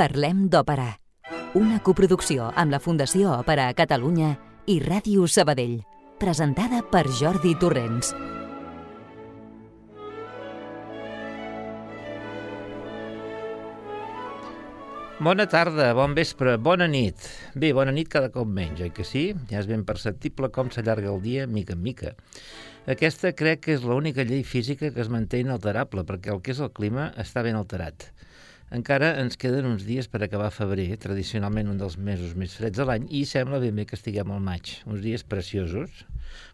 Parlem d'Òpera, una coproducció amb la Fundació Òpera a Catalunya i Ràdio Sabadell, presentada per Jordi Torrents. Bona tarda, bon vespre, bona nit. Bé, bona nit cada cop menys, oi que sí? Ja és ben perceptible com s'allarga el dia mica en mica. Aquesta crec que és l'única llei física que es manté inalterable, perquè el que és el clima està ben alterat. Encara ens queden uns dies per acabar febrer, tradicionalment un dels mesos més freds de l'any, i sembla ben bé que estiguem al maig. Uns dies preciosos,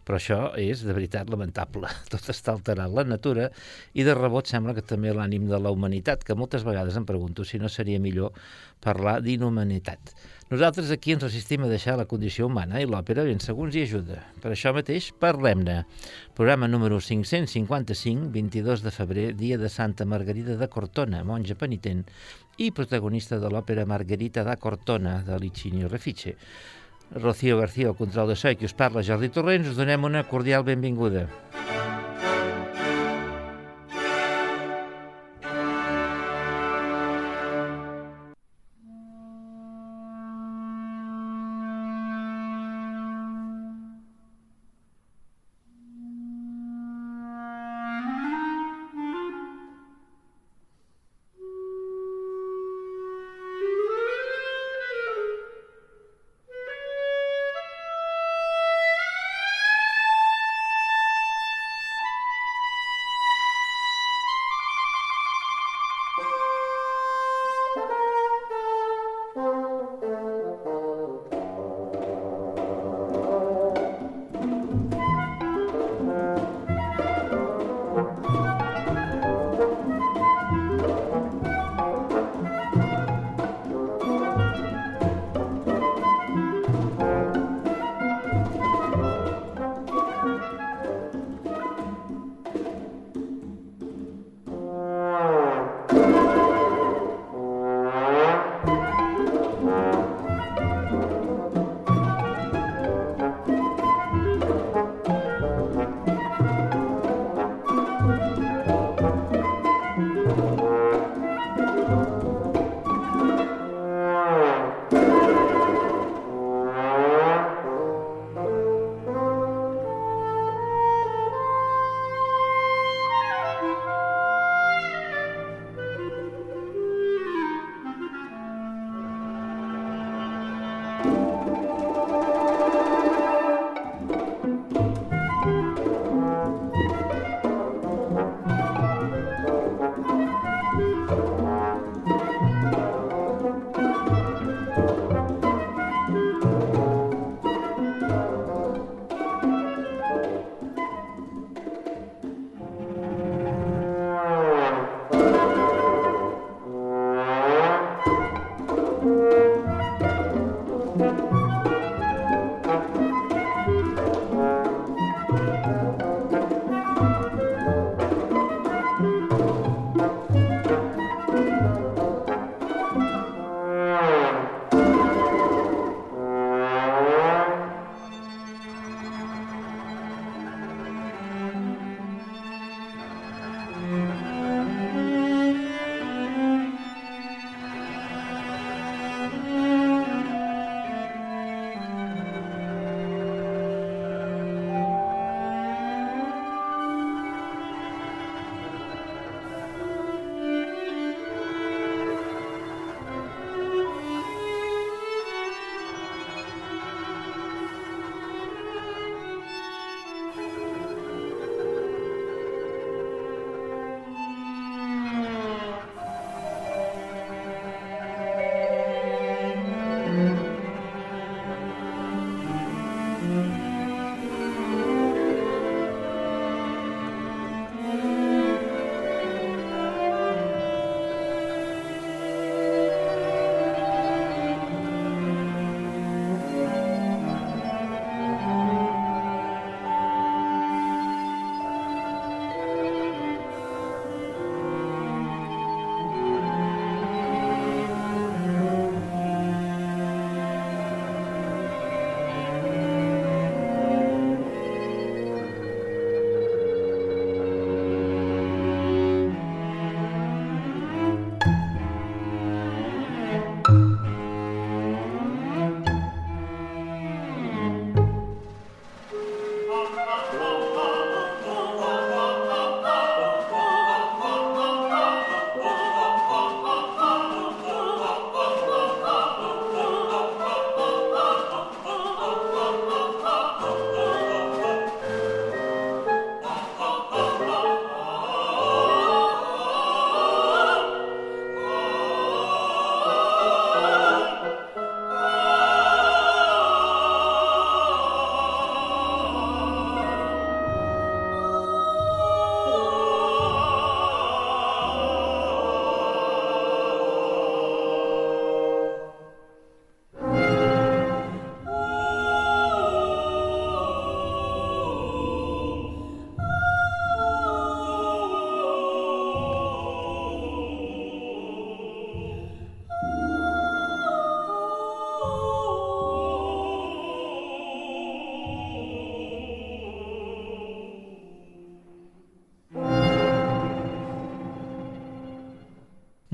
però això és de veritat lamentable. Tot està alterat, la natura, i de rebot sembla que també l'ànim de la humanitat, que moltes vegades em pregunto si no seria millor parlar d'inhumanitat. Nosaltres aquí ens resistim a deixar la condició humana i l'òpera ben segons hi ajuda. Per això mateix, parlem-ne. Programa número 555, 22 de febrer, dia de Santa Margarida de Cortona, monja penitent i protagonista de l'òpera Margarita da Cortona, de Licinio Refice. Rocío García, el control de so, i qui us parla, Jordi Torrents, us donem una cordial benvinguda.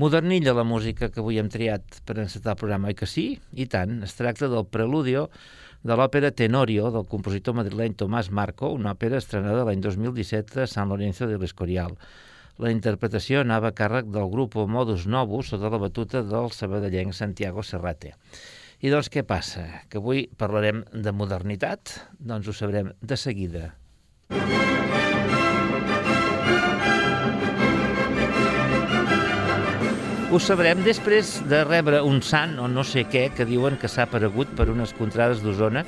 Modernilla la música que avui hem triat per encetar el programa, oi que sí? I tant. Es tracta del preludio de l'òpera Tenorio del compositor madrileny Tomàs Marco, una òpera estrenada l'any 2017 a San Lorenzo de l'Escorial. La interpretació anava a càrrec del grup Modus Novus sota la batuta del sabadellenc Santiago Serrate. I doncs què passa? Que avui parlarem de modernitat? Doncs ho sabrem de seguida. Música Ho sabrem després de rebre un sant o no sé què que diuen que s'ha aparegut per unes contrades d'Osona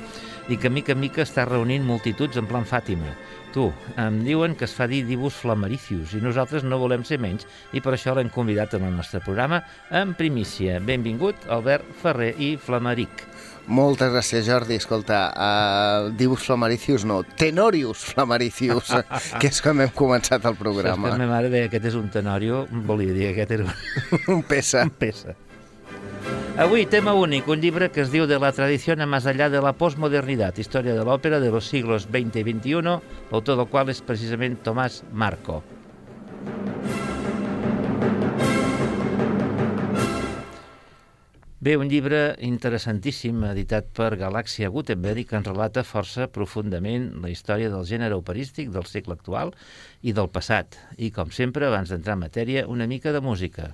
i que mica en mica està reunint multituds en plan Fàtima. Tu, em diuen que es fa dir dibus flamaricius i nosaltres no volem ser menys i per això l'hem convidat en el nostre programa en primícia. Benvingut, Albert Ferrer i Flamaric. Moltes gràcies, Jordi. Escolta, uh, dius Flamaricius, no, Tenorius Flamaricius, que és com hem començat el programa. Saps que ma mare deia que aquest és un tenorio, volia dir que aquest era un... pesa. Un pesa. Avui, tema únic, un llibre que es diu De la tradició más allá de la postmodernitat, història de l'òpera de los siglos XX i XXI, l'autor del qual és precisament Tomàs Marco. Bé, un llibre interessantíssim, editat per Galàxia Gutenberg, que ens relata força profundament la història del gènere operístic del segle actual i del passat. I, com sempre, abans d'entrar en matèria, una mica de música.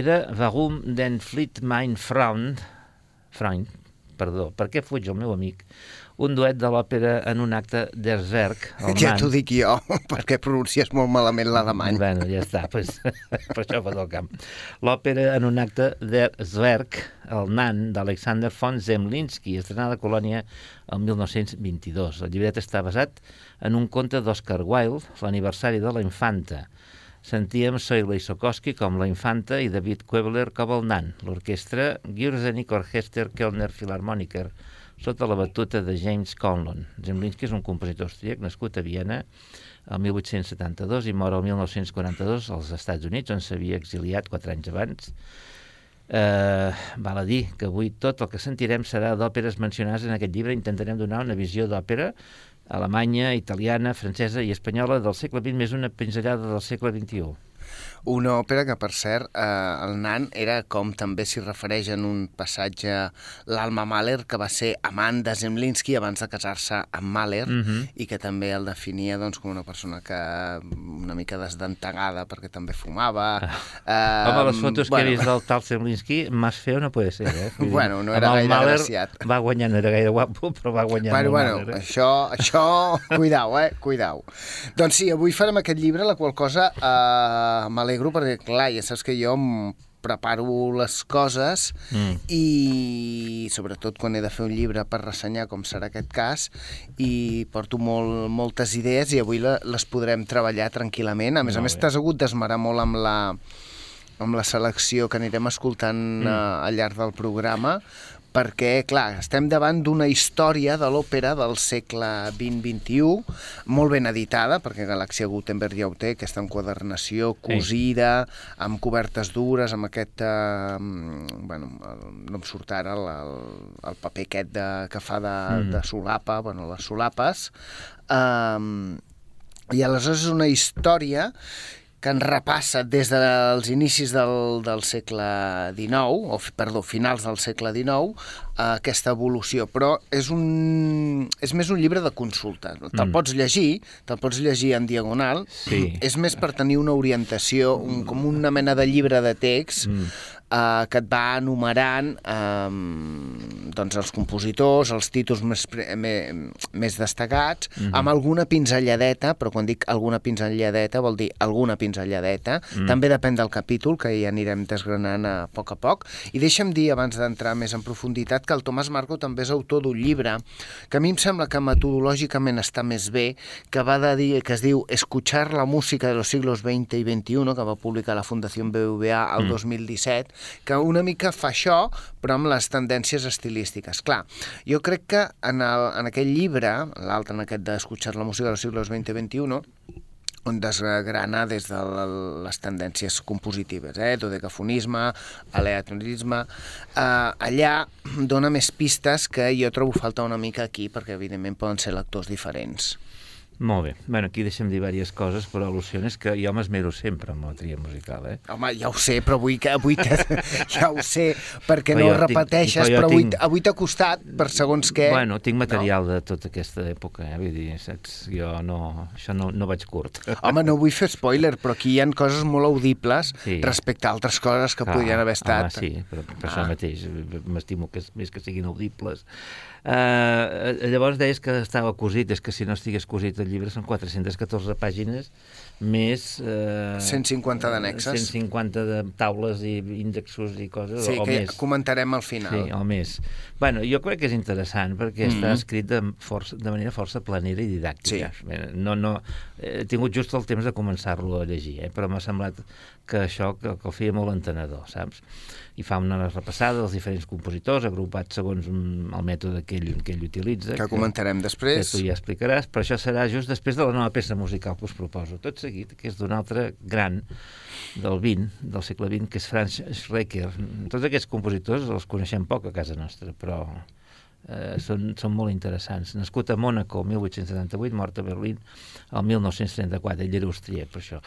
Era Warum den Fleet mein Freund, Freund, perdó, per què fuig el meu amic, un duet de l'òpera en un acte d'Erzberg. Ja t'ho dic jo, perquè pronuncies molt malament l'alemany. Bueno, ja està, pues, per això va del camp. L'òpera en un acte d'Erzberg, el nan d'Alexander von Zemlinsky, estrenada a Colònia el 1922. El llibret està basat en un conte d'Oscar Wilde, l'aniversari de la infanta, Sentíem Soile i Sokoski com la infanta i David Kuebler com el nan, l'orquestra Gürzenik Orchester Kellner Philharmoniker, sota la batuta de James Conlon. Zemlinsky és un compositor austríac nascut a Viena el 1872 i mor el 1942 als Estats Units, on s'havia exiliat quatre anys abans. Eh, val a dir que avui tot el que sentirem serà d'òperes mencionades en aquest llibre. Intentarem donar una visió d'òpera alemanya, italiana, francesa i espanyola del segle XX més una pinzellada del segle XXI. Una òpera que, per cert, eh, el nan era com també s'hi refereix en un passatge l'Alma Mahler, que va ser amant de Zemlinsky abans de casar-se amb Mahler, mm -hmm. i que també el definia doncs, com una persona que una mica desdentegada perquè també fumava. Ah. Eh, Home, les fotos bueno, que he vist del tal Zemlinsky, más feo no puede ser, eh? Dir, Bueno, no era gaire Mahler agraciat. Va guanyar, no era gaire guapo, però va guanyar Bueno, bueno, Mahler, eh? això, això, cuidau, eh, cuidau. Doncs sí, avui farem aquest llibre, la qual cosa eh, m'alegro perquè, clar, ja saps que jo em preparo les coses Mm. i sobretot quan he de fer un llibre per ressenyar com serà aquest cas i porto molt, moltes idees i avui la, les podrem treballar tranquil·lament. A més a Molt més t'has hagut d'esmerar molt amb la, amb la selecció que anirem escoltant mm. uh, al llarg del programa perquè, clar, estem davant d'una història de l'òpera del segle XX-XXI, molt ben editada, perquè Galàxia Gutenberg ja ho té, aquesta enquadernació cosida, amb cobertes dures, amb aquest... Eh, bueno, el, no em surt ara el, el, el paper aquest de, que fa de, Mm. de solapa, bueno, les solapes. Um, I aleshores és una història que ens repassa des dels inicis del, del segle XIX, o perdó, finals del segle XIX, eh, aquesta evolució, però és, un, és més un llibre de consulta. Te'l Mm. pots llegir, te'l pots llegir en diagonal, Sí. és més per tenir una orientació, un, com una mena de llibre de text, Mm. Eh, que et va enumerant eh, doncs els compositors, els títols més, me, més destacats, mm. -hmm. amb alguna pinzelladeta, però quan dic alguna pinzelladeta vol dir alguna pinzelladeta, mm. també depèn del capítol, que ja anirem desgranant a poc a poc, i deixa'm dir, abans d'entrar més en profunditat, que el Tomàs Marco també és autor d'un llibre que a mi em sembla que metodològicament està més bé, que va de dir, que es diu Escuchar la música de los siglos XX i XXI, que va publicar la Fundació BBVA el Mm. 2017, que una mica fa això, però amb les tendències estilístiques. Clar, jo crec que en, el, en aquell llibre, l'altre, en aquest d'Escuchar la música de los siglos XX i XXI, on desgrana des de les tendències compositives, eh? dodecafonisme, aleatorisme... Eh, allà dona més pistes que jo trobo falta una mica aquí, perquè evidentment poden ser lectors diferents. Molt bé. Bueno, aquí deixem dir diverses coses, però al·lusiones que jo m'esmero sempre amb la tria musical, eh? Home, ja ho sé, però avui, que, avui ja ho sé, perquè Però no ho tinc- repeteixes, però però, tinc- avui t'ha costat per segons què. Bueno, tinc material no? de tota aquesta època, eh? Vull dir, saps? Jo no... Això no, no vaig curt. Home, no vull fer spoiler, però aquí hi ha coses molt audibles Sí. respecte a altres coses que podrien haver estat. Home, sí, però per Ah. això mateix m'estimo que, és- més que siguin audibles. Uh, llavors deies que estava cosit, és que si no estigués cosit el llibre són 414 pàgines més... Uh, 150 d'annexes. 150 de taules i índexos i coses, Sí, o que més. comentarem al final. Sí, o més. Bueno, jo crec que és interessant perquè mm -hmm. està Mhm. escrit de, força, de manera força planera i didàctica. Sí. No, no, he tingut just el temps de començar-lo a llegir, eh? però m'ha semblat que això que, que el feia molt entenedor, saps? I fa una repassada dels diferents compositors, agrupats segons un, el mètode que ell, que ell utilitza. Que comentarem Que després. tu ja explicaràs, però això serà just després de la nova peça musical que us proposo. Tot seguit, que és d'un altre gran del 20, del segle XX, que és Franz Schrecker. Tots aquests compositors els coneixem poc a casa nostra, però eh, són, són molt interessants. Nascut a Mònaco el 1878, mort a Berlín el 1934, ell era austríac per això.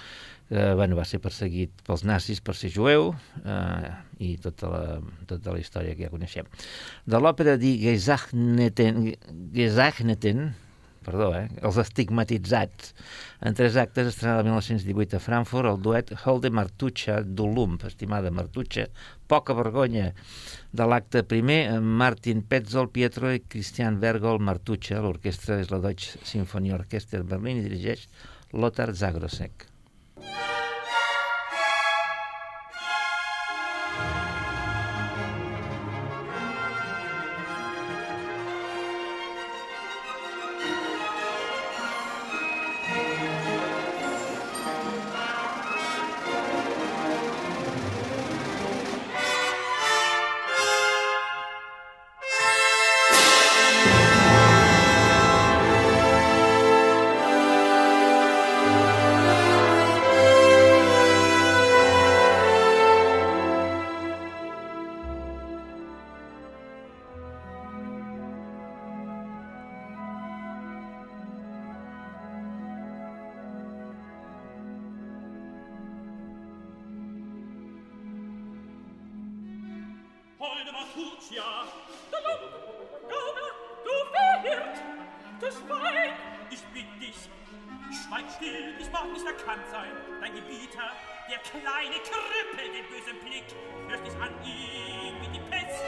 Eh, bueno, va ser perseguit pels nazis per ser jueu eh, i tota la, tota la història que ja coneixem. De l'òpera Die Gesagneten, Gesagneten perdó, eh? Els estigmatitzats. En tres actes, estrenada el 1918 a Frankfurt, el duet Holde Martuccia d'Olump, estimada Martuccia, poca vergonya, de l'acte primer, Martin Petzold, Pietro i Christian Bergol Martuccia. L'orquestra és la Deutsche Sinfonie Orchester Berlin i dirigeix Lothar Zagrosek. Yeah. polde Masutia. Da lump, Gaume, du verhirt, das schwein! Ich bitt dich, schweig still, ich mag nicht erkannt sein. Dein Gebieter, der kleine Krüppel, den bösen Blick, hörst dich an ihm wie die Pest.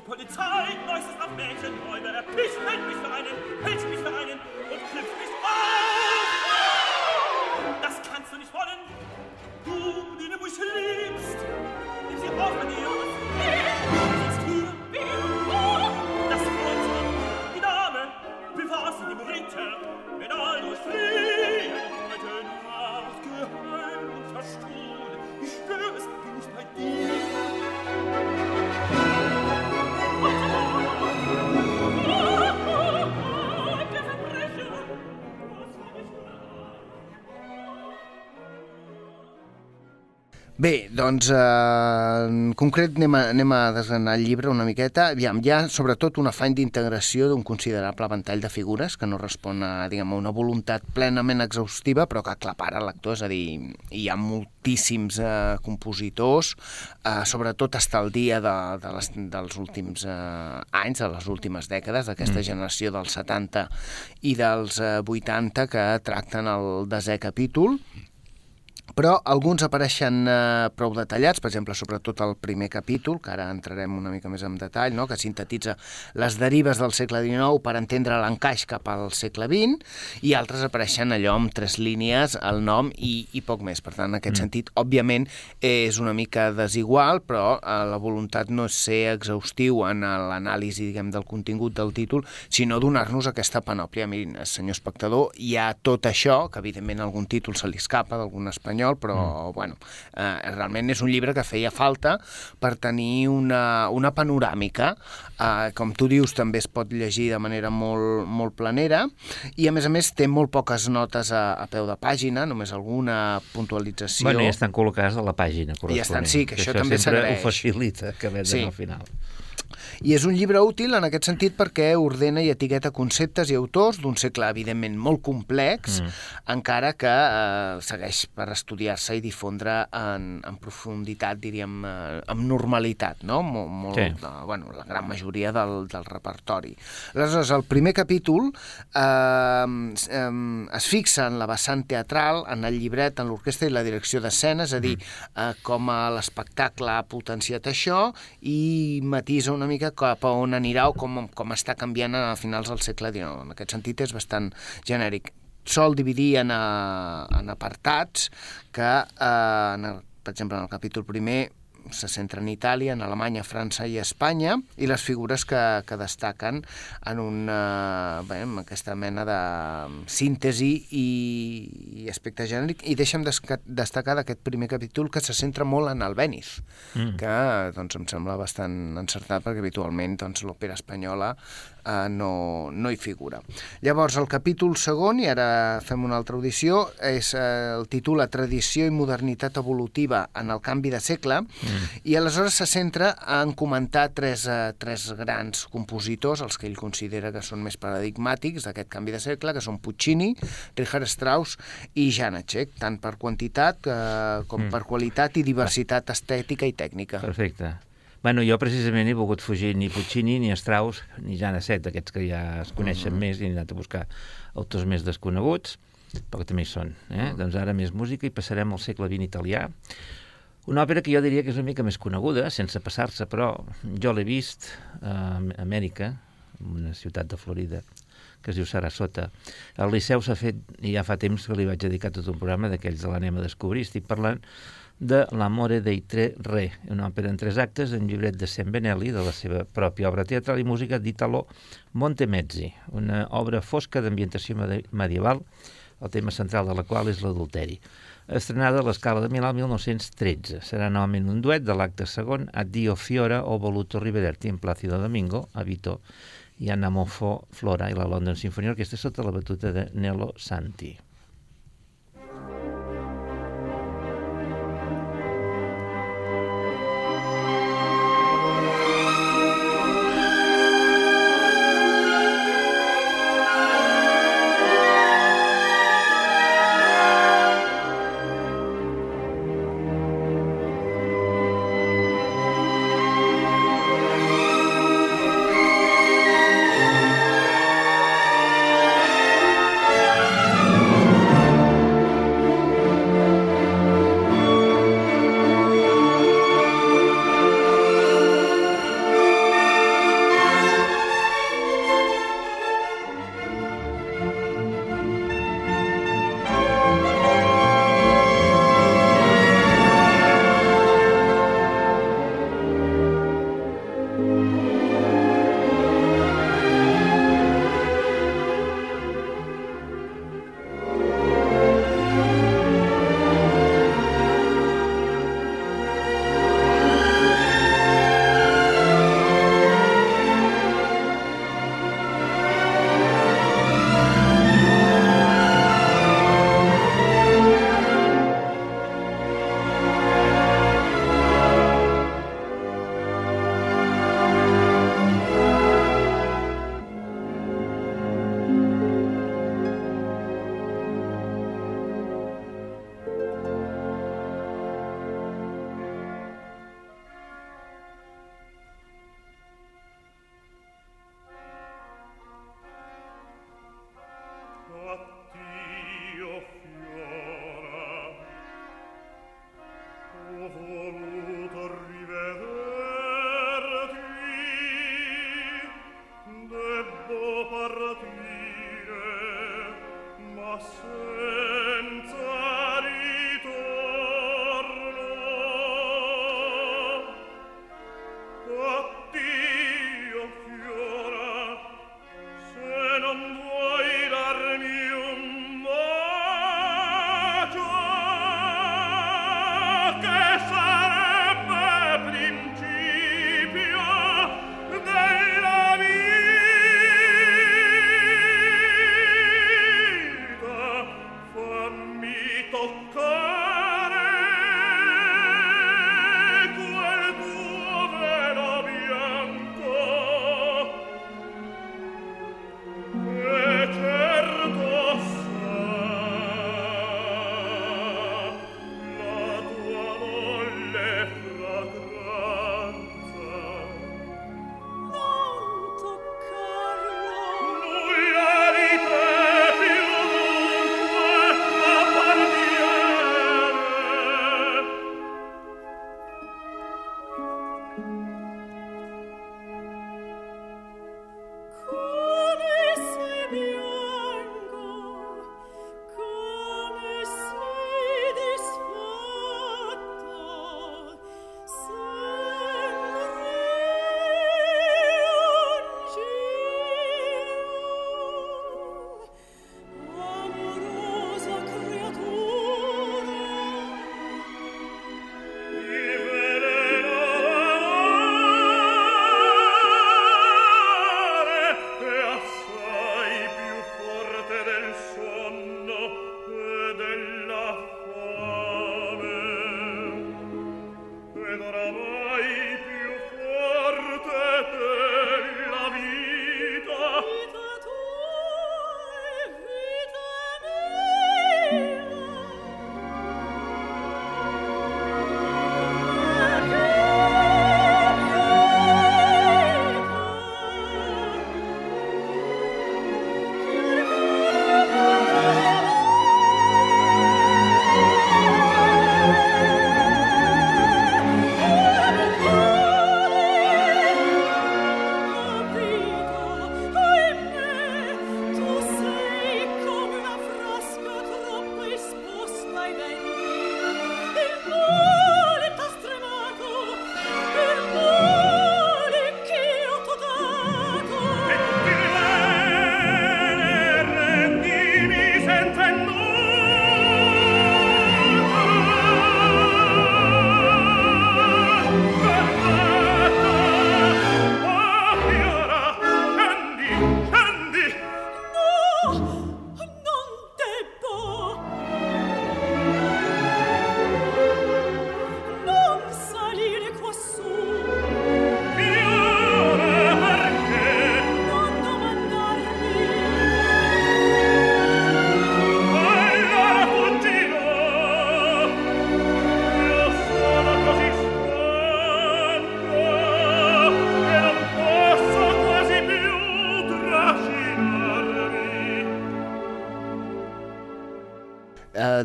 die Polizei, neuestes Abmächen, Räuber erpicht, wenn mich Bé, doncs eh, en concret anem a, anem a desgranar el llibre una miqueta. Aviam, hi ha sobretot un afany d'integració d'un considerable ventall de figures que no respon a, diguem, a una voluntat plenament exhaustiva però que aclapara el lector, és a dir, hi ha moltíssims eh, compositors, eh, sobretot hasta el dia de, de les, dels últims eh, anys, de les últimes dècades, d'aquesta mm. generació dels 70 i dels eh, 80 que tracten el desè capítol però alguns apareixen eh, prou detallats, per exemple, sobretot el primer capítol, que ara entrarem una mica més en detall, no? que sintetitza les derives del segle XIX per entendre l'encaix cap al segle XX, i altres apareixen allò amb tres línies, el nom i, i poc més. Per tant, en aquest mm. sentit, òbviament, és una mica desigual, però eh, la voluntat no és ser exhaustiu en l'anàlisi, diguem, del contingut del títol, sinó donar-nos aquesta panòplia. Mirin, senyor espectador, hi ha tot això, que evidentment algun títol se li escapa d'algun espanyol, espanyol, però mm. bueno, eh, realment és un llibre que feia falta per tenir una, una panoràmica. Eh, com tu dius, també es pot llegir de manera molt, molt planera i a més a més té molt poques notes a, a peu de pàgina, només alguna puntualització. Bueno, ja estan col·locades a la pàgina corresponent. Ja estan, sí, que, que això, això també s'agraeix. ho facilita, que veig sí. al final. I és un llibre útil en aquest sentit perquè ordena i etiqueta conceptes i autors d'un segle, evidentment, molt complex, mm. encara que eh, segueix per estudiar-se i difondre en, en profunditat, diríem, eh, amb normalitat, no? Molt, molt, sí. de, bueno, la gran majoria del, del repertori. Aleshores, el primer capítol eh, eh, es fixa en la vessant teatral, en el llibret, en l'orquestra i la direcció d'escena, és a dir, mm. eh, com l'espectacle ha potenciat això i matisa una mica cap a on anirà o com, com està canviant a finals del segle XIX. En aquest sentit és bastant genèric. Sol dividir en, a, en apartats que, eh, en el, per exemple, en el capítol primer se centra en Itàlia, en Alemanya, França i Espanya, i les figures que, que destaquen en, una, bé, en aquesta mena de síntesi i, i aspecte genèric, i deixem destacar d'aquest primer capítol que se centra molt en el Venice, mm. que doncs, em sembla bastant encertat perquè habitualment doncs, l'òpera espanyola eh, no, no hi figura. Llavors, el capítol segon, i ara fem una altra audició, és eh, el títol Tradició i modernitat evolutiva en el canvi de segle, mm. i aleshores se centra en comentar tres, eh, tres grans compositors, els que ell considera que són més paradigmàtics d'aquest canvi de segle, que són Puccini, Richard Strauss i Janacek, tant per quantitat eh, com mm. per qualitat i diversitat estètica i tècnica. Perfecte. Bueno, jo precisament he volgut fugir ni Puccini, ni Strauss, ni Jan Asset, aquests que ja es coneixen uh -huh. més, i he anat a buscar autors més desconeguts, però que també hi són. Eh? Uh -huh. Doncs ara més música i passarem al segle XX italià. Una òpera que jo diria que és una mica més coneguda, sense passar-se, però jo l'he vist a Amèrica, en una ciutat de Florida, que es diu Sarasota. El Liceu s'ha fet, i ja fa temps que li vaig dedicar tot un programa d'aquells de l'anem a descobrir. Estic parlant de L'amore dei tre re, una òpera en tres actes en llibret de Benelli, de la seva pròpia obra teatral i música d'Italo Montemezzi, una obra fosca d'ambientació medieval, el tema central de la qual és l'adulteri. Estrenada a l'escala de Milà 1913. Serà novament un duet de l'acte segon Addio Fiora o Voluto Rivederti en Plácido Domingo, a Vito, i Anna Mofo Flora i la London Symphony Orchestra sota la batuta de Nello Santi.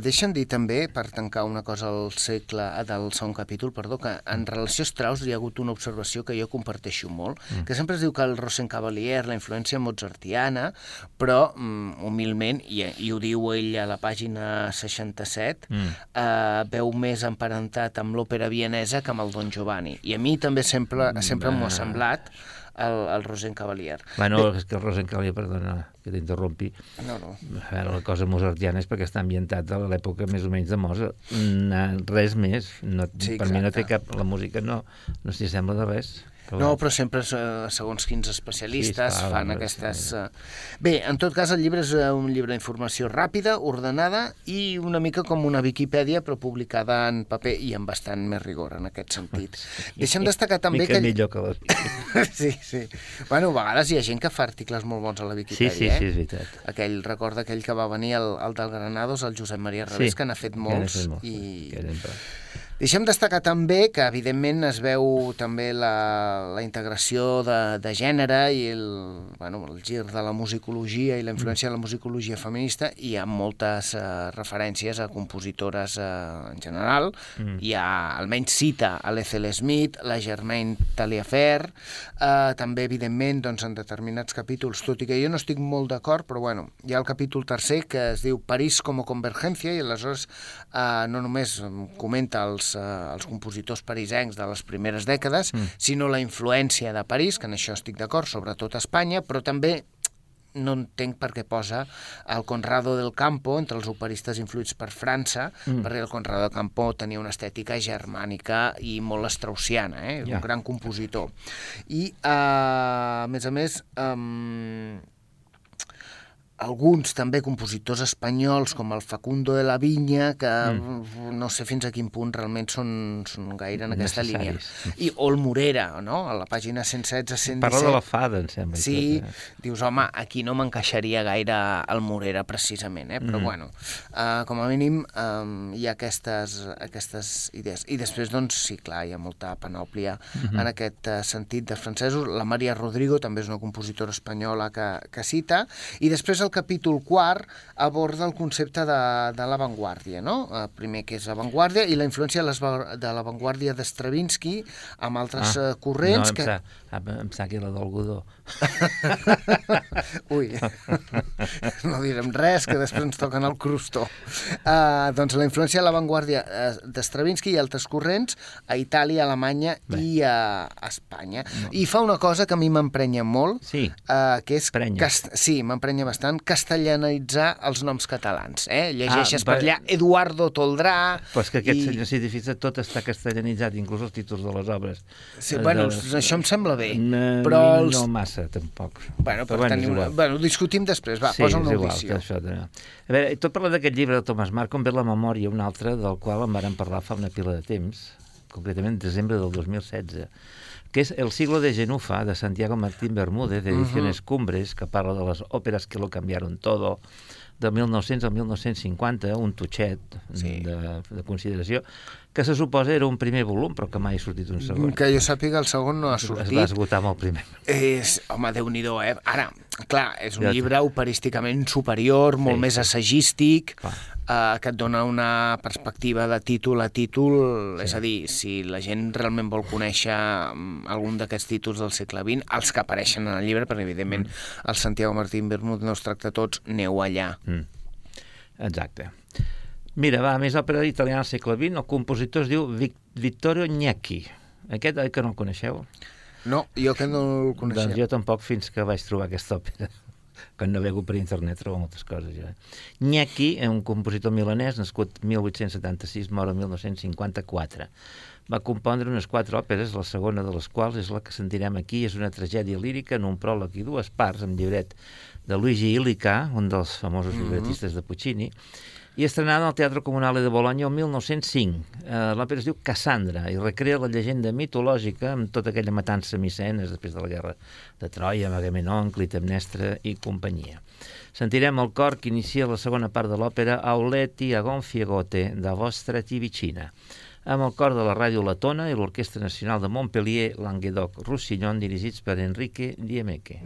Deixa'm dir també, per tancar una cosa al segle, eh, del segon capítol, perdó, que en relació a Strauss hi ha hagut una observació que jo comparteixo molt, mm. que sempre es diu que el Rosencavalier, la influència mozartiana, però mm, humilment, i, i ho diu ell a la pàgina 67, mm. uh, veu més emparentat amb l'òpera vienesa que amb el Don Giovanni. I a mi també sempre, sempre m'ho ha semblat el, el Rosencavalier. Bueno, Bé, és que el Rosencavalier, perdona que t'interrompi, no, no. La cosa mozartiana és perquè està ambientat a l'època més o menys de Mozart. No, res més. No, Sí, per mi no té exacte. cap... La música no, no s'hi sembla de res. No, però sempre, eh, segons quins especialistes, Sí, clar, fan aquestes... sí. eh, Bé, en tot cas, el llibre és eh, un llibre d'informació ràpida, ordenada i una mica com una Viquipèdia, però publicada en paper i amb bastant més rigor en aquest sentit. Deixa'm destacar també Mica que... millor que les... sí, sí. Bueno, a vegades hi ha gent que fa articles molt bons a la Sí, Viquipèdia, sí, sí, és eh? veritat. Aquell, recorda aquell que va venir, el, el del Granados, el Josep Maria Revés, que n'ha fet que n'ha molts. fet molts, i... que. Deixem destacar també que, evidentment, es veu també la, la integració de, de gènere i el, bueno, el gir de la musicologia i la influència de la musicologia feminista hi ha moltes eh, referències a compositores eh, en general. Mm. Hi ha, almenys cita a l'Ethel Smith, la Germaine Taliaferro, eh, també, evidentment, doncs, en determinats capítols, tot i que jo no estic molt d'acord, però bueno, hi ha el capítol tercer que es diu París com a convergència i aleshores eh, no només comenta els, eh, els compositors parisencs de les primeres dècades, mm. sinó la influència de París, que en això estic d'acord, sobretot a Espanya, però també no entenc per què posa el Conrado del Campo entre els operistes influïts per França, mm. perquè el Conrado del Campo tenia una estètica germànica i molt straussiana, eh? Ja. un gran compositor. I, eh, a més a més, eh, alguns també compositors espanyols com el Facundo de la Vinya que mm. no sé fins a quin punt realment són, són gaire en aquesta línia Necessaris. i o el Morera, no? a la pàgina 116 117 Parla de la fada, em sembla. Sí, tot, eh? dius, home, aquí no m'encaixaria gaire el Morera, precisament, eh? però mm. bueno, uh, com a mínim um, hi ha aquestes, aquestes idees. I després, doncs, sí, clar, hi ha molta panòplia mm -hmm. en aquest uh, sentit dels francesos. La Maria Rodrigo també és una compositora espanyola que, que cita, i després el capítol quart aborda el concepte de, de l'avantguàrdia, no? Uh, primer, que és l'avantguàrdia, i la influència de l'avantguàrdia de Stravinsky amb altres ah, corrents no, em que... Sa, em, sa que era d'algodó. Ui, no direm res, que després ens toquen el crustó. Uh, doncs la influència de l'avantguàrdia uh, de Stravinsky i altres corrents a Itàlia, Alemanya Bé. i a, Espanya. I fa una cosa que a mi m'emprenya molt, Sí. uh, que és... Prenya. Cast... Sí, m'emprenya bastant, castellanitzar els noms catalans. Eh? Llegeixes Ah, per allà Eduardo Toldrà... Però és que aquest i- senyor científic tot està castellanitzat, inclús els títols de les obres. Sí, bueno, de- això em sembla bé, No, però els... No massa, tampoc. Bueno, per Però tenir és una... bueno, discutim després, va, sí, posa una igual, audició. això, també. A veure, tot parlant d'aquest llibre de Thomas Marc, com ve la memòria, un altre del qual en vàrem parlar fa una pila de temps, concretament en desembre del 2016, que és El siglo de Genufa, de Santiago Martín Bermúdez, d'Ediciones Cumbres, que parla de les òperes que lo cambiaron todo, de 1900 al 1950, un tutxet Sí. de, de consideració, que se suposa era un primer volum, però que mai ha sortit un segon. Que jo sàpiga, el segon no ha Es sortit. va esgotar amb el primer. És, home, déu nhi eh? Ara, clar, és un Ja- llibre operísticament superior, molt Sí, més sí. assagístic, Clar. eh, que et dona una perspectiva de títol a títol, és a dir, si la gent realment vol conèixer mm, algun d'aquests títols del segle XX, els que apareixen en el llibre, perquè evidentment Mm. el Santiago Martín Bermúdez no els tracta tots, aneu allà. Mm. Exacte. Mira, va, més òpera italiana al segle XX, el compositor es diu Vic Vittorio Gnecchi. Aquest, oi que no el coneixeu? No, jo que no el coneixia. Doncs jo tampoc fins que vaig trobar aquesta òpera. Quan navego per internet trobo moltes coses. Ja. Gnecchi és un compositor milanès nascut 1876, mort el 1954. Va compondre unes quatre òperes, la segona de les quals és la que sentirem aquí, és una tragèdia lírica en un pròleg i dues parts, amb llibret de Luigi Illica, un dels famosos llibretistes de Puccini, i estrenada al Teatre Comunale de Bologna el 1905. Eh, L'òpera es diu Cassandra i recrea la llegenda mitològica amb tota aquella matança micenes després de la guerra de Troia, amb Agamenon, Clitemnestra i companyia. Sentirem el cor que inicia la segona part de l'òpera Auleti a Gonfiegote, da vostra ti vicina, amb el cor de la Ràdio Latona i l'Orquestra Nacional de Montpellier, Languedoc-Roussillon, dirigits per Enrique Diemeke.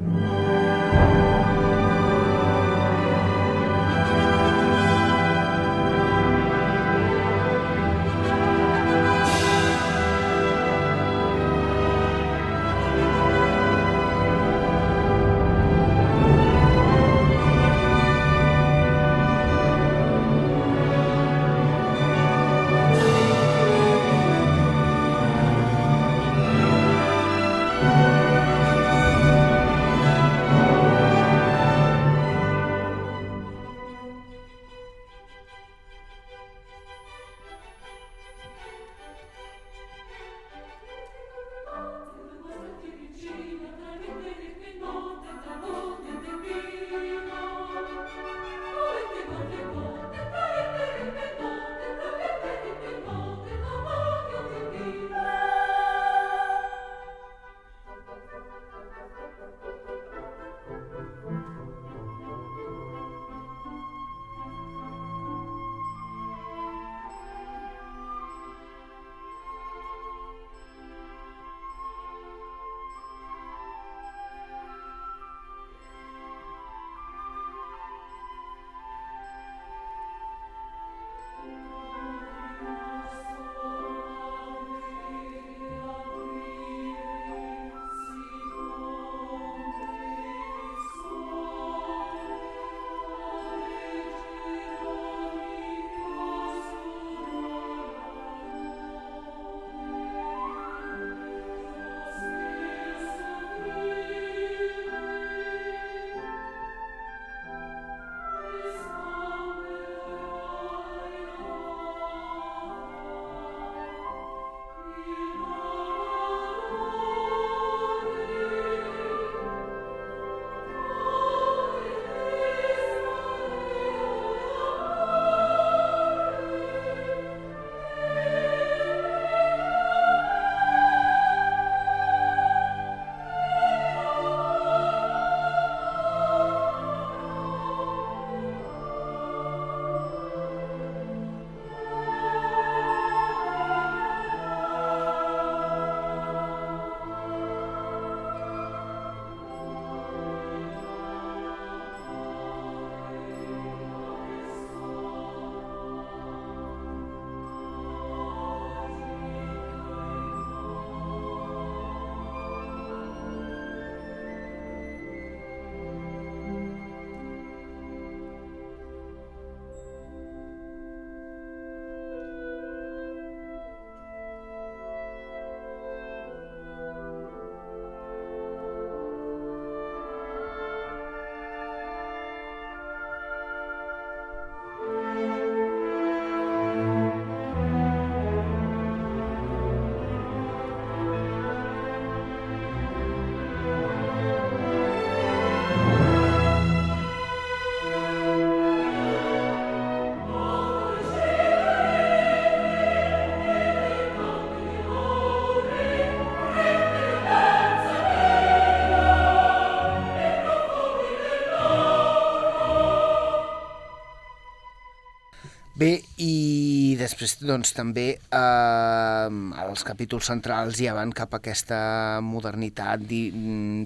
Després, doncs, també eh, els capítols centrals ja van cap a aquesta modernitat, di,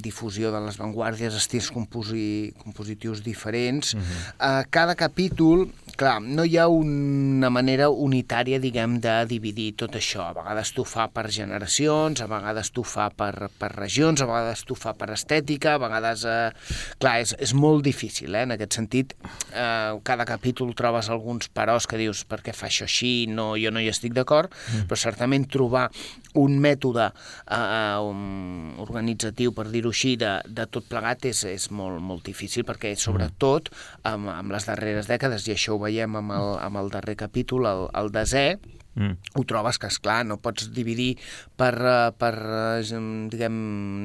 difusió de les vanguardies, estils composi, compositius diferents. Uh -huh. eh, cada capítol, clar, no hi ha una manera unitària, diguem, de dividir tot això. A vegades t'ho fa per generacions, a vegades t'ho fa per, per regions, a vegades t'ho fa per estètica, a vegades... Eh, clar, és, és molt difícil, eh, en aquest sentit. Eh, cada capítol trobes alguns peròs que dius per què fa això així, no, jo no hi estic d'acord, mm. però certament trobar un mètode eh, um, organitzatiu, per dir-ho així, de, de tot plegat és, és molt, molt difícil, perquè sobretot amb, amb les darreres dècades, i això ho veiem amb el, amb el darrer capítol, el, el desè, Mm. ho trobes que, és clar no pots dividir per, eh, per eh, diguem,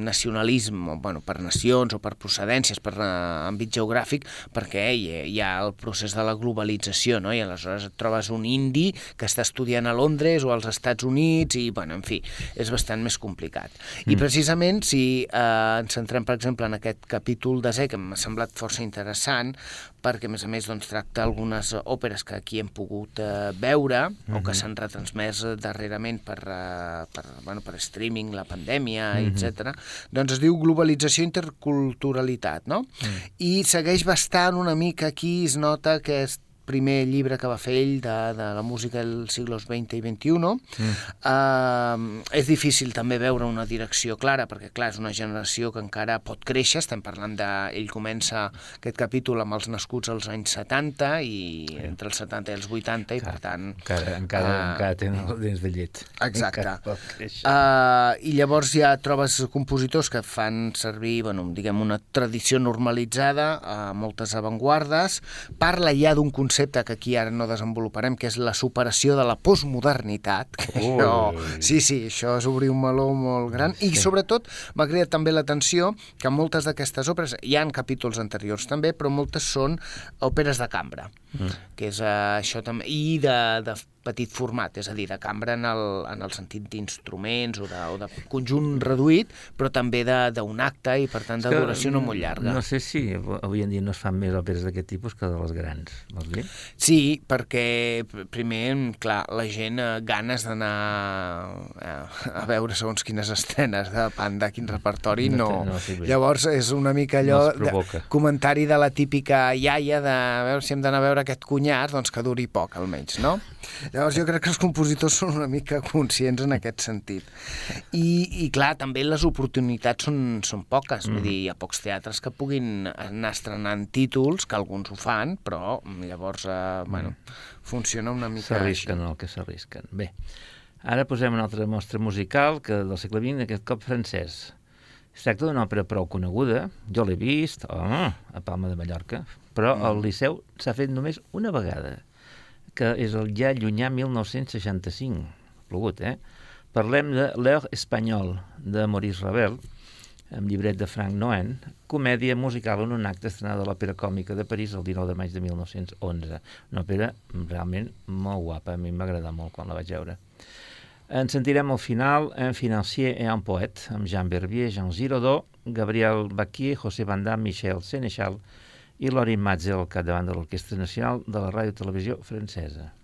nacionalisme, bueno, per nacions o per procedències, per uh, àmbit geogràfic, perquè hi, hi ha el procés de la globalització, no? i aleshores et trobes un indi que està estudiant a Londres o als Estats Units, i, bueno, en fi, és bastant més complicat. Mm. I precisament, si eh, ens centrem, per exemple, en aquest capítol desè, que m'ha semblat força interessant, perquè a més a més doncs, tracta algunes òperes que aquí hem pogut eh, veure uh -huh. o que mhm. s'han retransmès darrerament per, eh, per, bueno, per streaming, la pandèmia, uh -huh. etc. Doncs es diu Globalització i Interculturalitat, no? -huh. I segueix bastant una mica aquí, es nota que és primer llibre que va fer ell de, de la música dels siglos XX i XXI. Mm. Uh, és difícil també veure una direcció clara, perquè, clar, és una generació que encara pot créixer. Estem parlant de... Ell comença aquest capítol amb els nascuts als anys 70 i sí. entre els 70 i els 80, i per tant... Encara, encara, uh, encara tenen els dents de llet. Exacte. Uh, I llavors ja trobes compositors que fan servir, bueno, diguem, una tradició normalitzada, uh, moltes avantguardes, parla ja d'un concepte concepte que aquí ara no desenvoluparem, que és la superació de la postmodernitat. Això, sí, sí, això és obrir un meló molt gran. I sobretot m'ha creat també l'atenció que moltes d'aquestes òperes, hi han capítols anteriors també, però moltes són òperes de cambra, mm. que és uh, això també, i de, de petit format, és a dir, de cambra en el, en el sentit d'instruments o, de, o de conjunt reduït, però també d'un acte i, per tant, de duració no molt llarga. No sé si avui en dia no es fan més òperes d'aquest tipus que de les grans, vols dir? Sí, perquè primer, clar, la gent eh, ganes d'anar a, a veure segons quines estrenes de Panda, quin repertori, no. no, no Llavors és una mica allò no de, comentari de la típica iaia de a veure si hem d'anar a veure aquest cunyat, doncs que duri poc almenys, no? Llavors jo crec que els compositors són una mica conscients en aquest sentit. I, i clar, també les oportunitats són, són poques. Mm. Vull dir, hi ha pocs teatres que puguin anar estrenant títols, que alguns ho fan, però llavors, eh, mm. bueno, funciona una mica S'arrisquen el que s'arrisquen. Bé, ara posem una altra mostra musical que del segle XX, aquest cop francès. Es tracta d'una òpera prou coneguda, jo l'he vist oh, a Palma de Mallorca, però mm. Liceu s'ha fet només una vegada que és el ja llunyà 1965, plogut, eh? Parlem de L'Heure Espanyol, de Maurice Ravel, amb llibret de Frank Noen, comèdia musical en un acte estrenat a l'Òpera Còmica de París el 19 de maig de 1911. Una òpera realment molt guapa, a mi m'agrada molt quan la vaig veure. En sentirem al final Un financier et un poète, amb Jean Verbier, Jean Giraudoux, Gabriel Baquier, José Van Damme, Michel Sénéchal, i Lori Matze al capdavant de l'Orquestra Nacional de la Ràdio Televisió Francesa.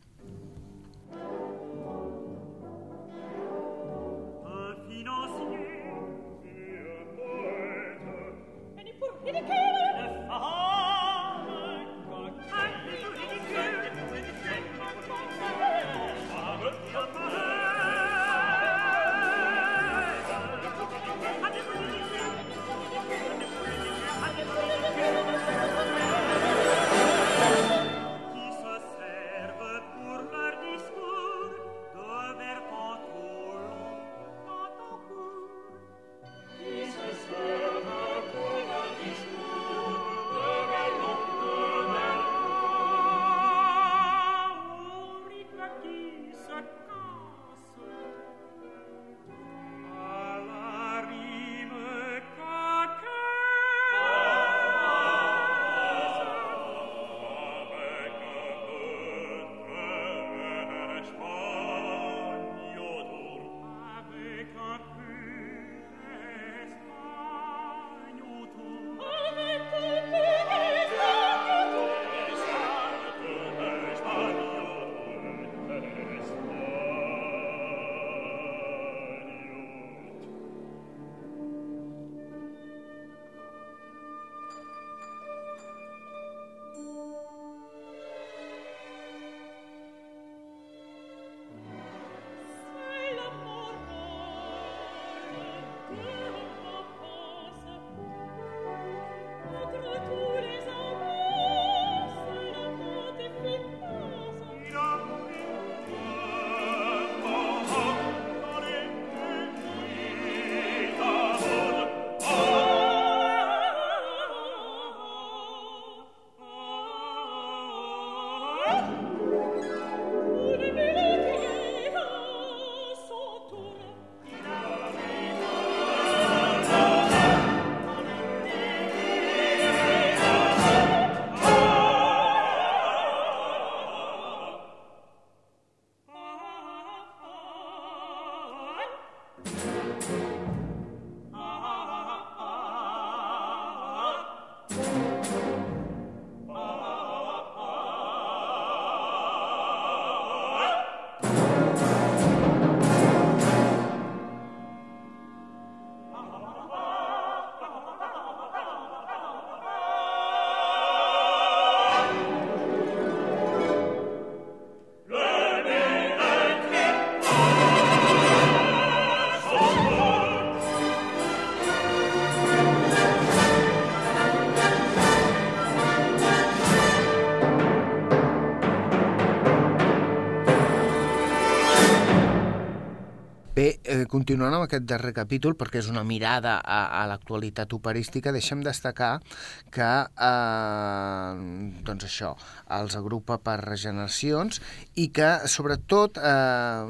Continuant amb aquest darrer capítol, perquè és una mirada a, a l'actualitat operística, deixem destacar que, eh, doncs això, els agrupa per generacions i que, sobretot, eh,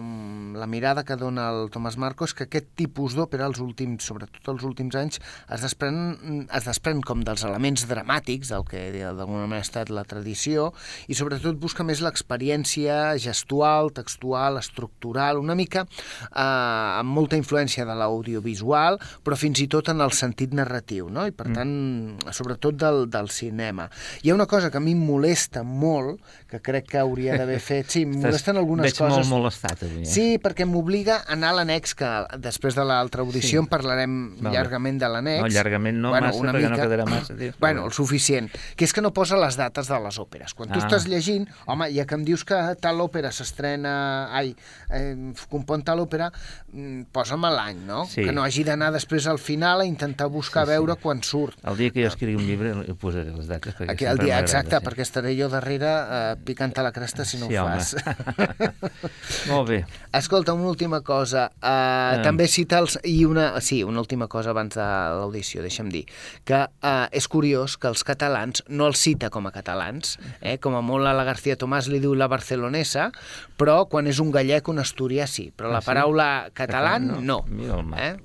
la mirada que dona el Tomàs Marco és que aquest tipus d'òpera, els últims, sobretot els últims anys, es desprèn, es desprèn com dels elements dramàtics, del que d'alguna manera ha estat la tradició, i sobretot busca més l'experiència gestual, textual, estructural, una mica eh, amb molta influència de l'audiovisual, però fins i tot en el sentit narratiu, no? i per mm. tant, sobretot del, del cinema. Hi ha una cosa que a mi em molesta molt, que crec que hauria d'haver fet, sí, em molesten algunes Veig coses. molt molestat avui. Eh? Sí, perquè m'obliga a anar a l'annex, que després de l'altra audició Sí. en parlarem Val. llargament de l'annex. No, llargament no massa, perquè no quedarà massa, tio. Bueno, el suficient. Que és que no posa les dates de les òperes. Quan tu Ah. estàs llegint, home, ja que em dius que tal òpera s'estrena... Ai, eh, compon tal òpera, mm, posa'm l'any, no? Sí. Que no hagi d'anar després al final a intentar buscar Sí, sí. veure quan surt. El dia que jo escrigui un llibre hi posaré les dates. Perquè Aquí el dia exacte, sí. perquè estaré jo darrere eh, picant a la cresta si no sí, ho home. fas. Molt bé. Escolta, una última cosa. Uh, Eh. També cita els... I una... Sí, una última cosa abans de l'audició, deixa'm dir. Que uh, és curiós que els catalans no els cita com a catalans, eh? com a molt a la García Tomàs li diu la barcelonesa, però quan és un gallec, un asturià sí. Però la Ah, sí? paraula català no. no. Mira el Marc, Eh?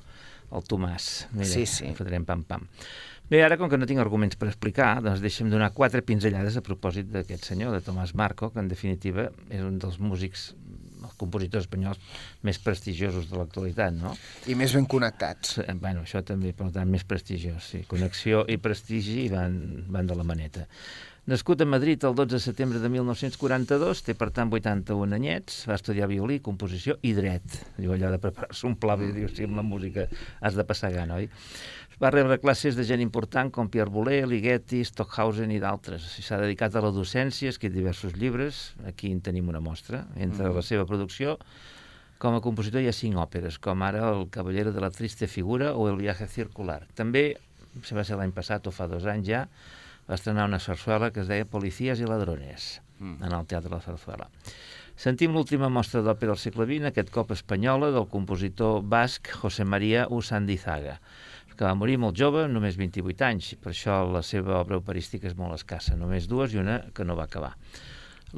el Tomàs. Mira, Sí, sí. en fotrem pam-pam. Bé, ara, com que no tinc arguments per explicar, doncs deixem donar quatre pinzellades a propòsit d'aquest senyor, de Tomàs Marco, que en definitiva és un dels músics, els compositors espanyols més prestigiosos de l'actualitat, no? I més ben connectats. Eh, Bueno, això també, per tant, més prestigiós, sí. Connexió i prestigi van, van de la maneta. Nascut a Madrid el 12 de setembre de 1942, té per tant 81 anyets, va estudiar violí, composició i dret. Diu allò de preparar-se un pla, i diu, sí, amb la música has de passar gana, oi? Va rebre classes de gent important com Pierre Boulez, Ligeti, Stockhausen i d'altres. S'ha dedicat a la docència, ha escrit diversos llibres, aquí en tenim una mostra. Entre la seva producció, com a compositor hi ha cinc òperes, com ara El Caballero de la Triste Figura o El Viaje Circular. També, se va ser l'any passat o fa dos anys ja, va estrenar una sarsuela que es deia Policies i Ladrones, mm. en el Teatre de la Sarsuela. Sentim l'última mostra d'òpera del segle XX, aquest cop espanyola, del compositor basc José María Usandizaga, que va morir molt jove, només 28 anys, per això la seva obra operística és molt escassa, només dues i una que no va acabar.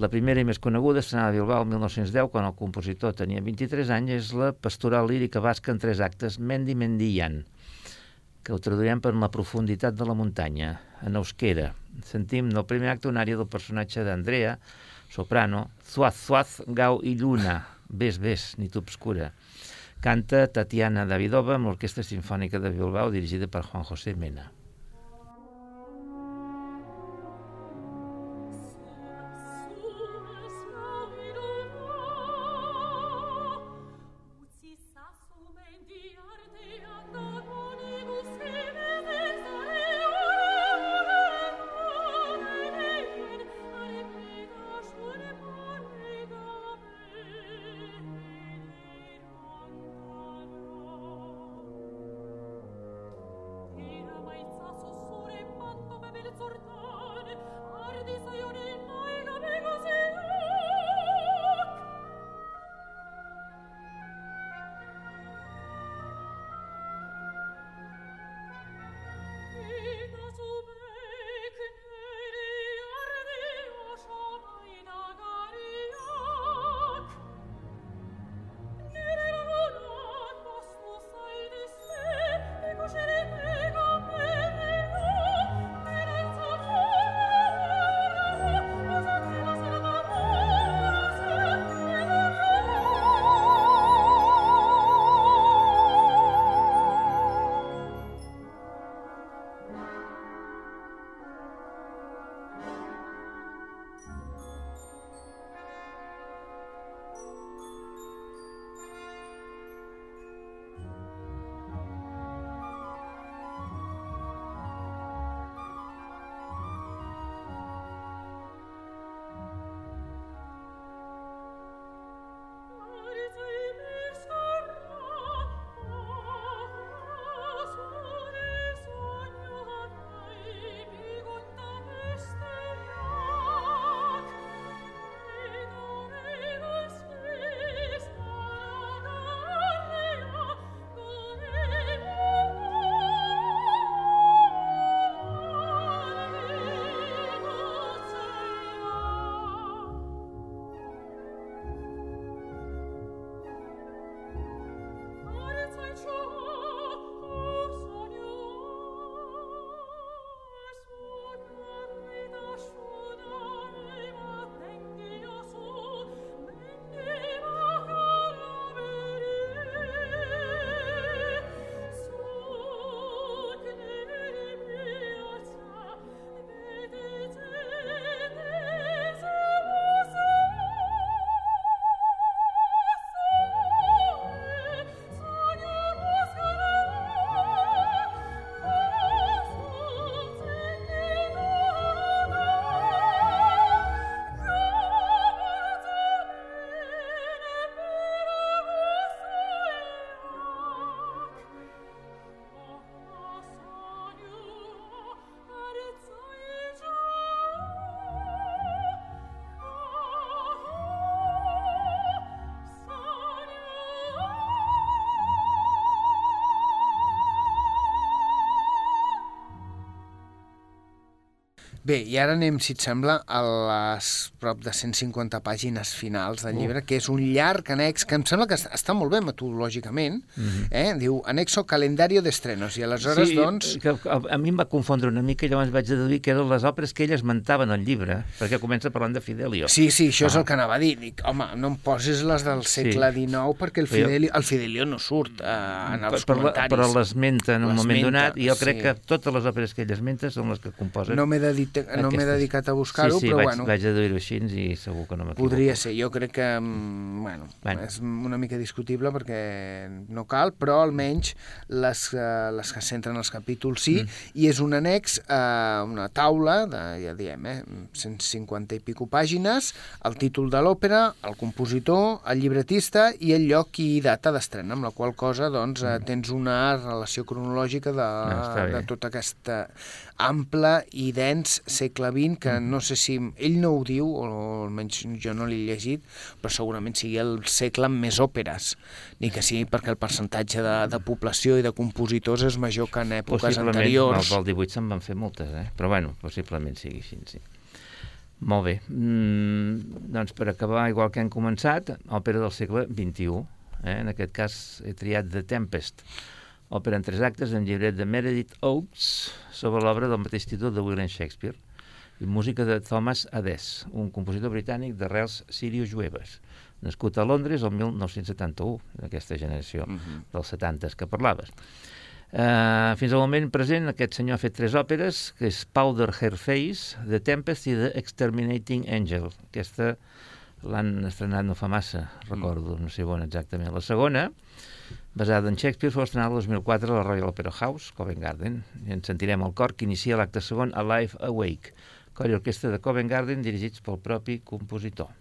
La primera i més coneguda, estrenada a Bilbao el 1910, quan el compositor tenia 23 anys, és la pastoral lírica basca en tres actes, Mendi Mendian, que ho traduirem per la profunditat de la muntanya, en euskera. Sentim del primer acte una àrea del personatge d'Andrea, soprano, Zuaz, Zuaz, Gau i Lluna, ves, ves, nit obscura. Canta Tatiana Davidova amb l'Orquestra Sinfònica de Bilbao dirigida per Juan José Mena. Bé, i ara anem, si et sembla, a les prop de 150 pàgines finals del llibre, que és un llarg annex, que em sembla que està, molt bé metodològicament, eh? diu anexo calendario d'estrenos, i aleshores, sí, doncs... que a, a mi em va confondre una mica i llavors vaig deduir que eren les òperes que ell esmentava en el llibre, perquè comença parlant de Fidelio. Sí, sí, això ah. és Ah. el que anava a dir. Dic, home, no em posis les del segle XIX perquè el Fidelio, el Fidelio no surt eh, en els però, comentaris. però l'esmenta en un moment donat i jo crec sí. que totes les òperes que ell esmenta són les que composen No m'he dedit, no m'he dedicat a buscar-ho, sí, sí, però vaig, bueno, vaig deduir-ho així i segur que no m'equivoco. podria ser. Jo crec que, mm, bueno, Bueno. és una mica discutible perquè no cal, però almenys les, eh, les que centren els capítols sí, mm. i és un annex a una taula de, ja diem, eh, 150 i pico pàgines, el títol de l'òpera, el compositor, el llibretista i el lloc i data d'estrena, amb la qual cosa doncs, eh, tens una relació cronològica de, Ah, està bé. de tota aquesta ample i dens segle XX, que no sé si ell no ho diu, o almenys jo no l'he llegit, però segurament sigui el segle amb més òperes, ni que sigui perquè el percentatge de, de població i de compositors és major que en èpoques Possiblement, anteriors. al 18 se'n van fer moltes, eh? però bueno, possiblement sigui així, sí. Molt bé, mm, doncs per acabar, igual que hem començat, òpera del segle XXI, eh? en aquest cas he triat The Tempest, òpera en tres actes en llibret de Meredith Oakes sobre l'obra del mateix títol de William Shakespeare i música de Thomas Adès, un compositor britànic d'arrels sirio-jueves, nascut a Londres el 1971, d'aquesta generació uh -huh. dels 70 que parlaves. Uh, fins al moment present, aquest senyor ha fet tres òperes, que és Powder Hair Face, The Tempest i The Exterminating Angel. Aquesta l'han estrenat no fa massa, recordo, no sé on exactament. La segona, basada en Shakespeare, fou estrenada el 2004 a la Royal Opera House, Covent Garden, i en sentirem el cor que inicia l'acte segon, Alive Awake, cor i orquestra de Covent Garden dirigits pel propi compositor.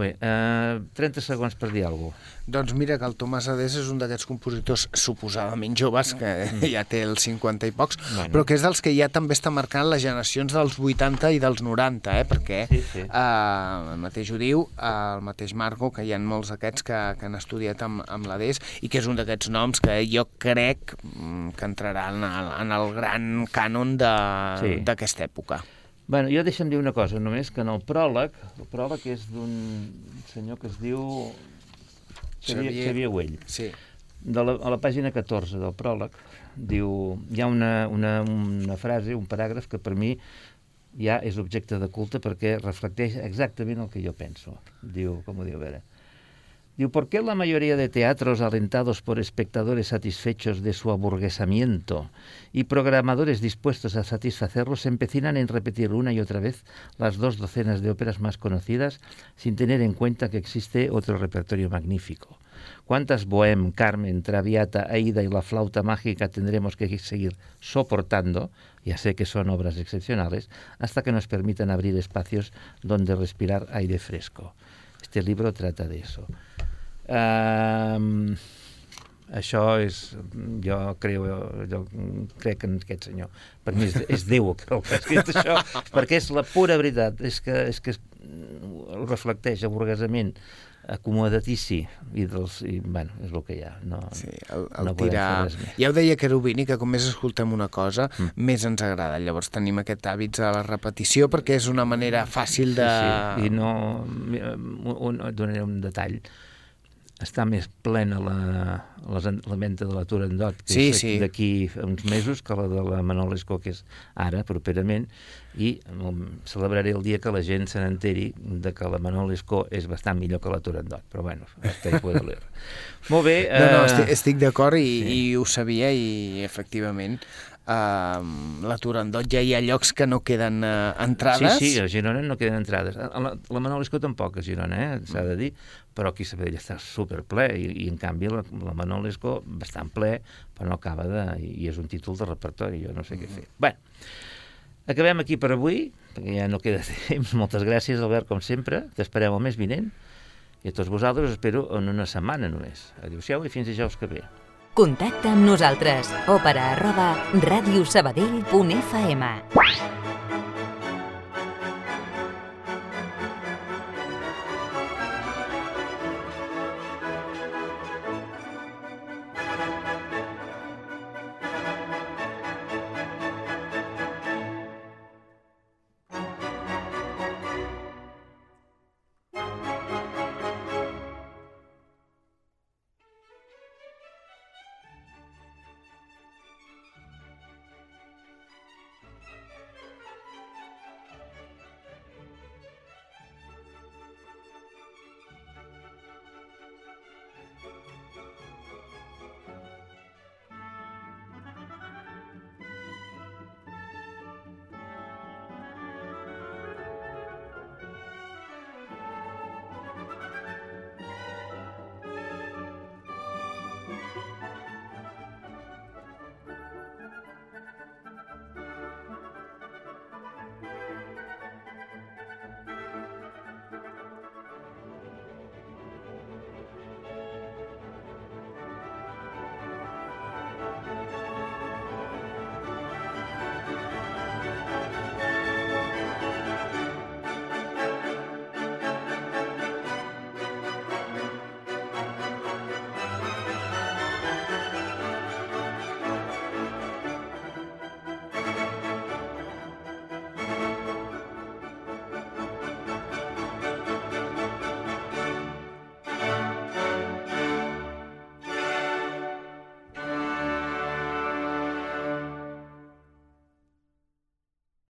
Molt bé. Eh, Uh, 30 segons per dir alguna cosa. Doncs mira que el Tomàs Adés és un d'aquests compositors suposadament joves, que ja té els 50 i pocs, Bueno. però que és dels que ja també està marcant les generacions dels 80 i dels 90, eh? perquè Sí, sí. eh, el mateix ho diu, eh, el mateix Marco, que hi ha molts d'aquests que, que han estudiat amb, amb l'Adés i que és un d'aquests noms que jo crec mm, que entrarà en el, en el gran cànon Sí. de- d'aquesta època. Bueno, jo deixa'm dir una cosa, només que en el pròleg, el pròleg és d'un senyor que es diu Xavier, Xavier- Xavier Güell. Sí. De la, a la pàgina 14 del pròleg diu, hi ha una, una, una frase, un paràgraf que per mi ja és objecte de culte perquè reflecteix exactament el que jo penso. Diu, com ho diu, a veure, Diu, ¿por qué la mayoría de teatros alentados por espectadores satisfechos de su aburguesamiento y programadores dispuestos a satisfacerlos empecinan en repetir una y otra vez las dos docenas de óperas más conocidas sin tener en cuenta que existe otro repertorio magnífico? ¿Cuántas Bohème, Carmen, Traviata, Aida y la flauta mágica tendremos que seguir soportando? Ya sé que son obras excepcionales, hasta que nos permitan abrir espacios donde respirar aire fresco. Este libro trata de eso. Um, això és, jo creu, jo crec en aquest senyor. Per mi és, és Déu el que ha escrit això, perquè és la pura veritat, és que, és que ho reflecteix el burguesament acomodatici i, dels, i bueno, és el que hi ha. No, Sí, el, el no tirar... Ja ho deia Carubini, que com més escoltem una cosa, mm. més ens agrada. Llavors tenim aquest hàbit de la repetició perquè és una manera fàcil de... Sí, i no... donaré un detall. Està més plena la, la, la venda de la Turandot, que Sí, és sí. d'aquí uns mesos, que la de la Manol Escó, que és ara, properament, i celebraré el dia que la gent se n'enteri de que la Manol Escó és bastant millor que la Turandot, però bueno, hasta ahí puedo leer. Molt bé. No, no, eh, estic, estic d'acord i, sí. sí. i ho sabia i efectivament uh, la Turandot ja hi ha llocs que no queden uh, entrades. Sí, sí, a Girona no queden entrades. A La, la Manol Escó tampoc, a Girona, eh? s'ha de dir, però aquí Sabadell està superple i, i en canvi la, la Manol bastant ple, però no acaba de... i és un títol de repertori, jo no sé què fer. Bé, acabem aquí per avui, perquè ja no queda temps. Moltes gràcies, Albert, com sempre. T'esperem el mes vinent. I a tots vosaltres us espero en una setmana només. Adéu-siau i fins dijous que ve. Contacta amb nosaltres. Òpera arroba radiosabadell.fm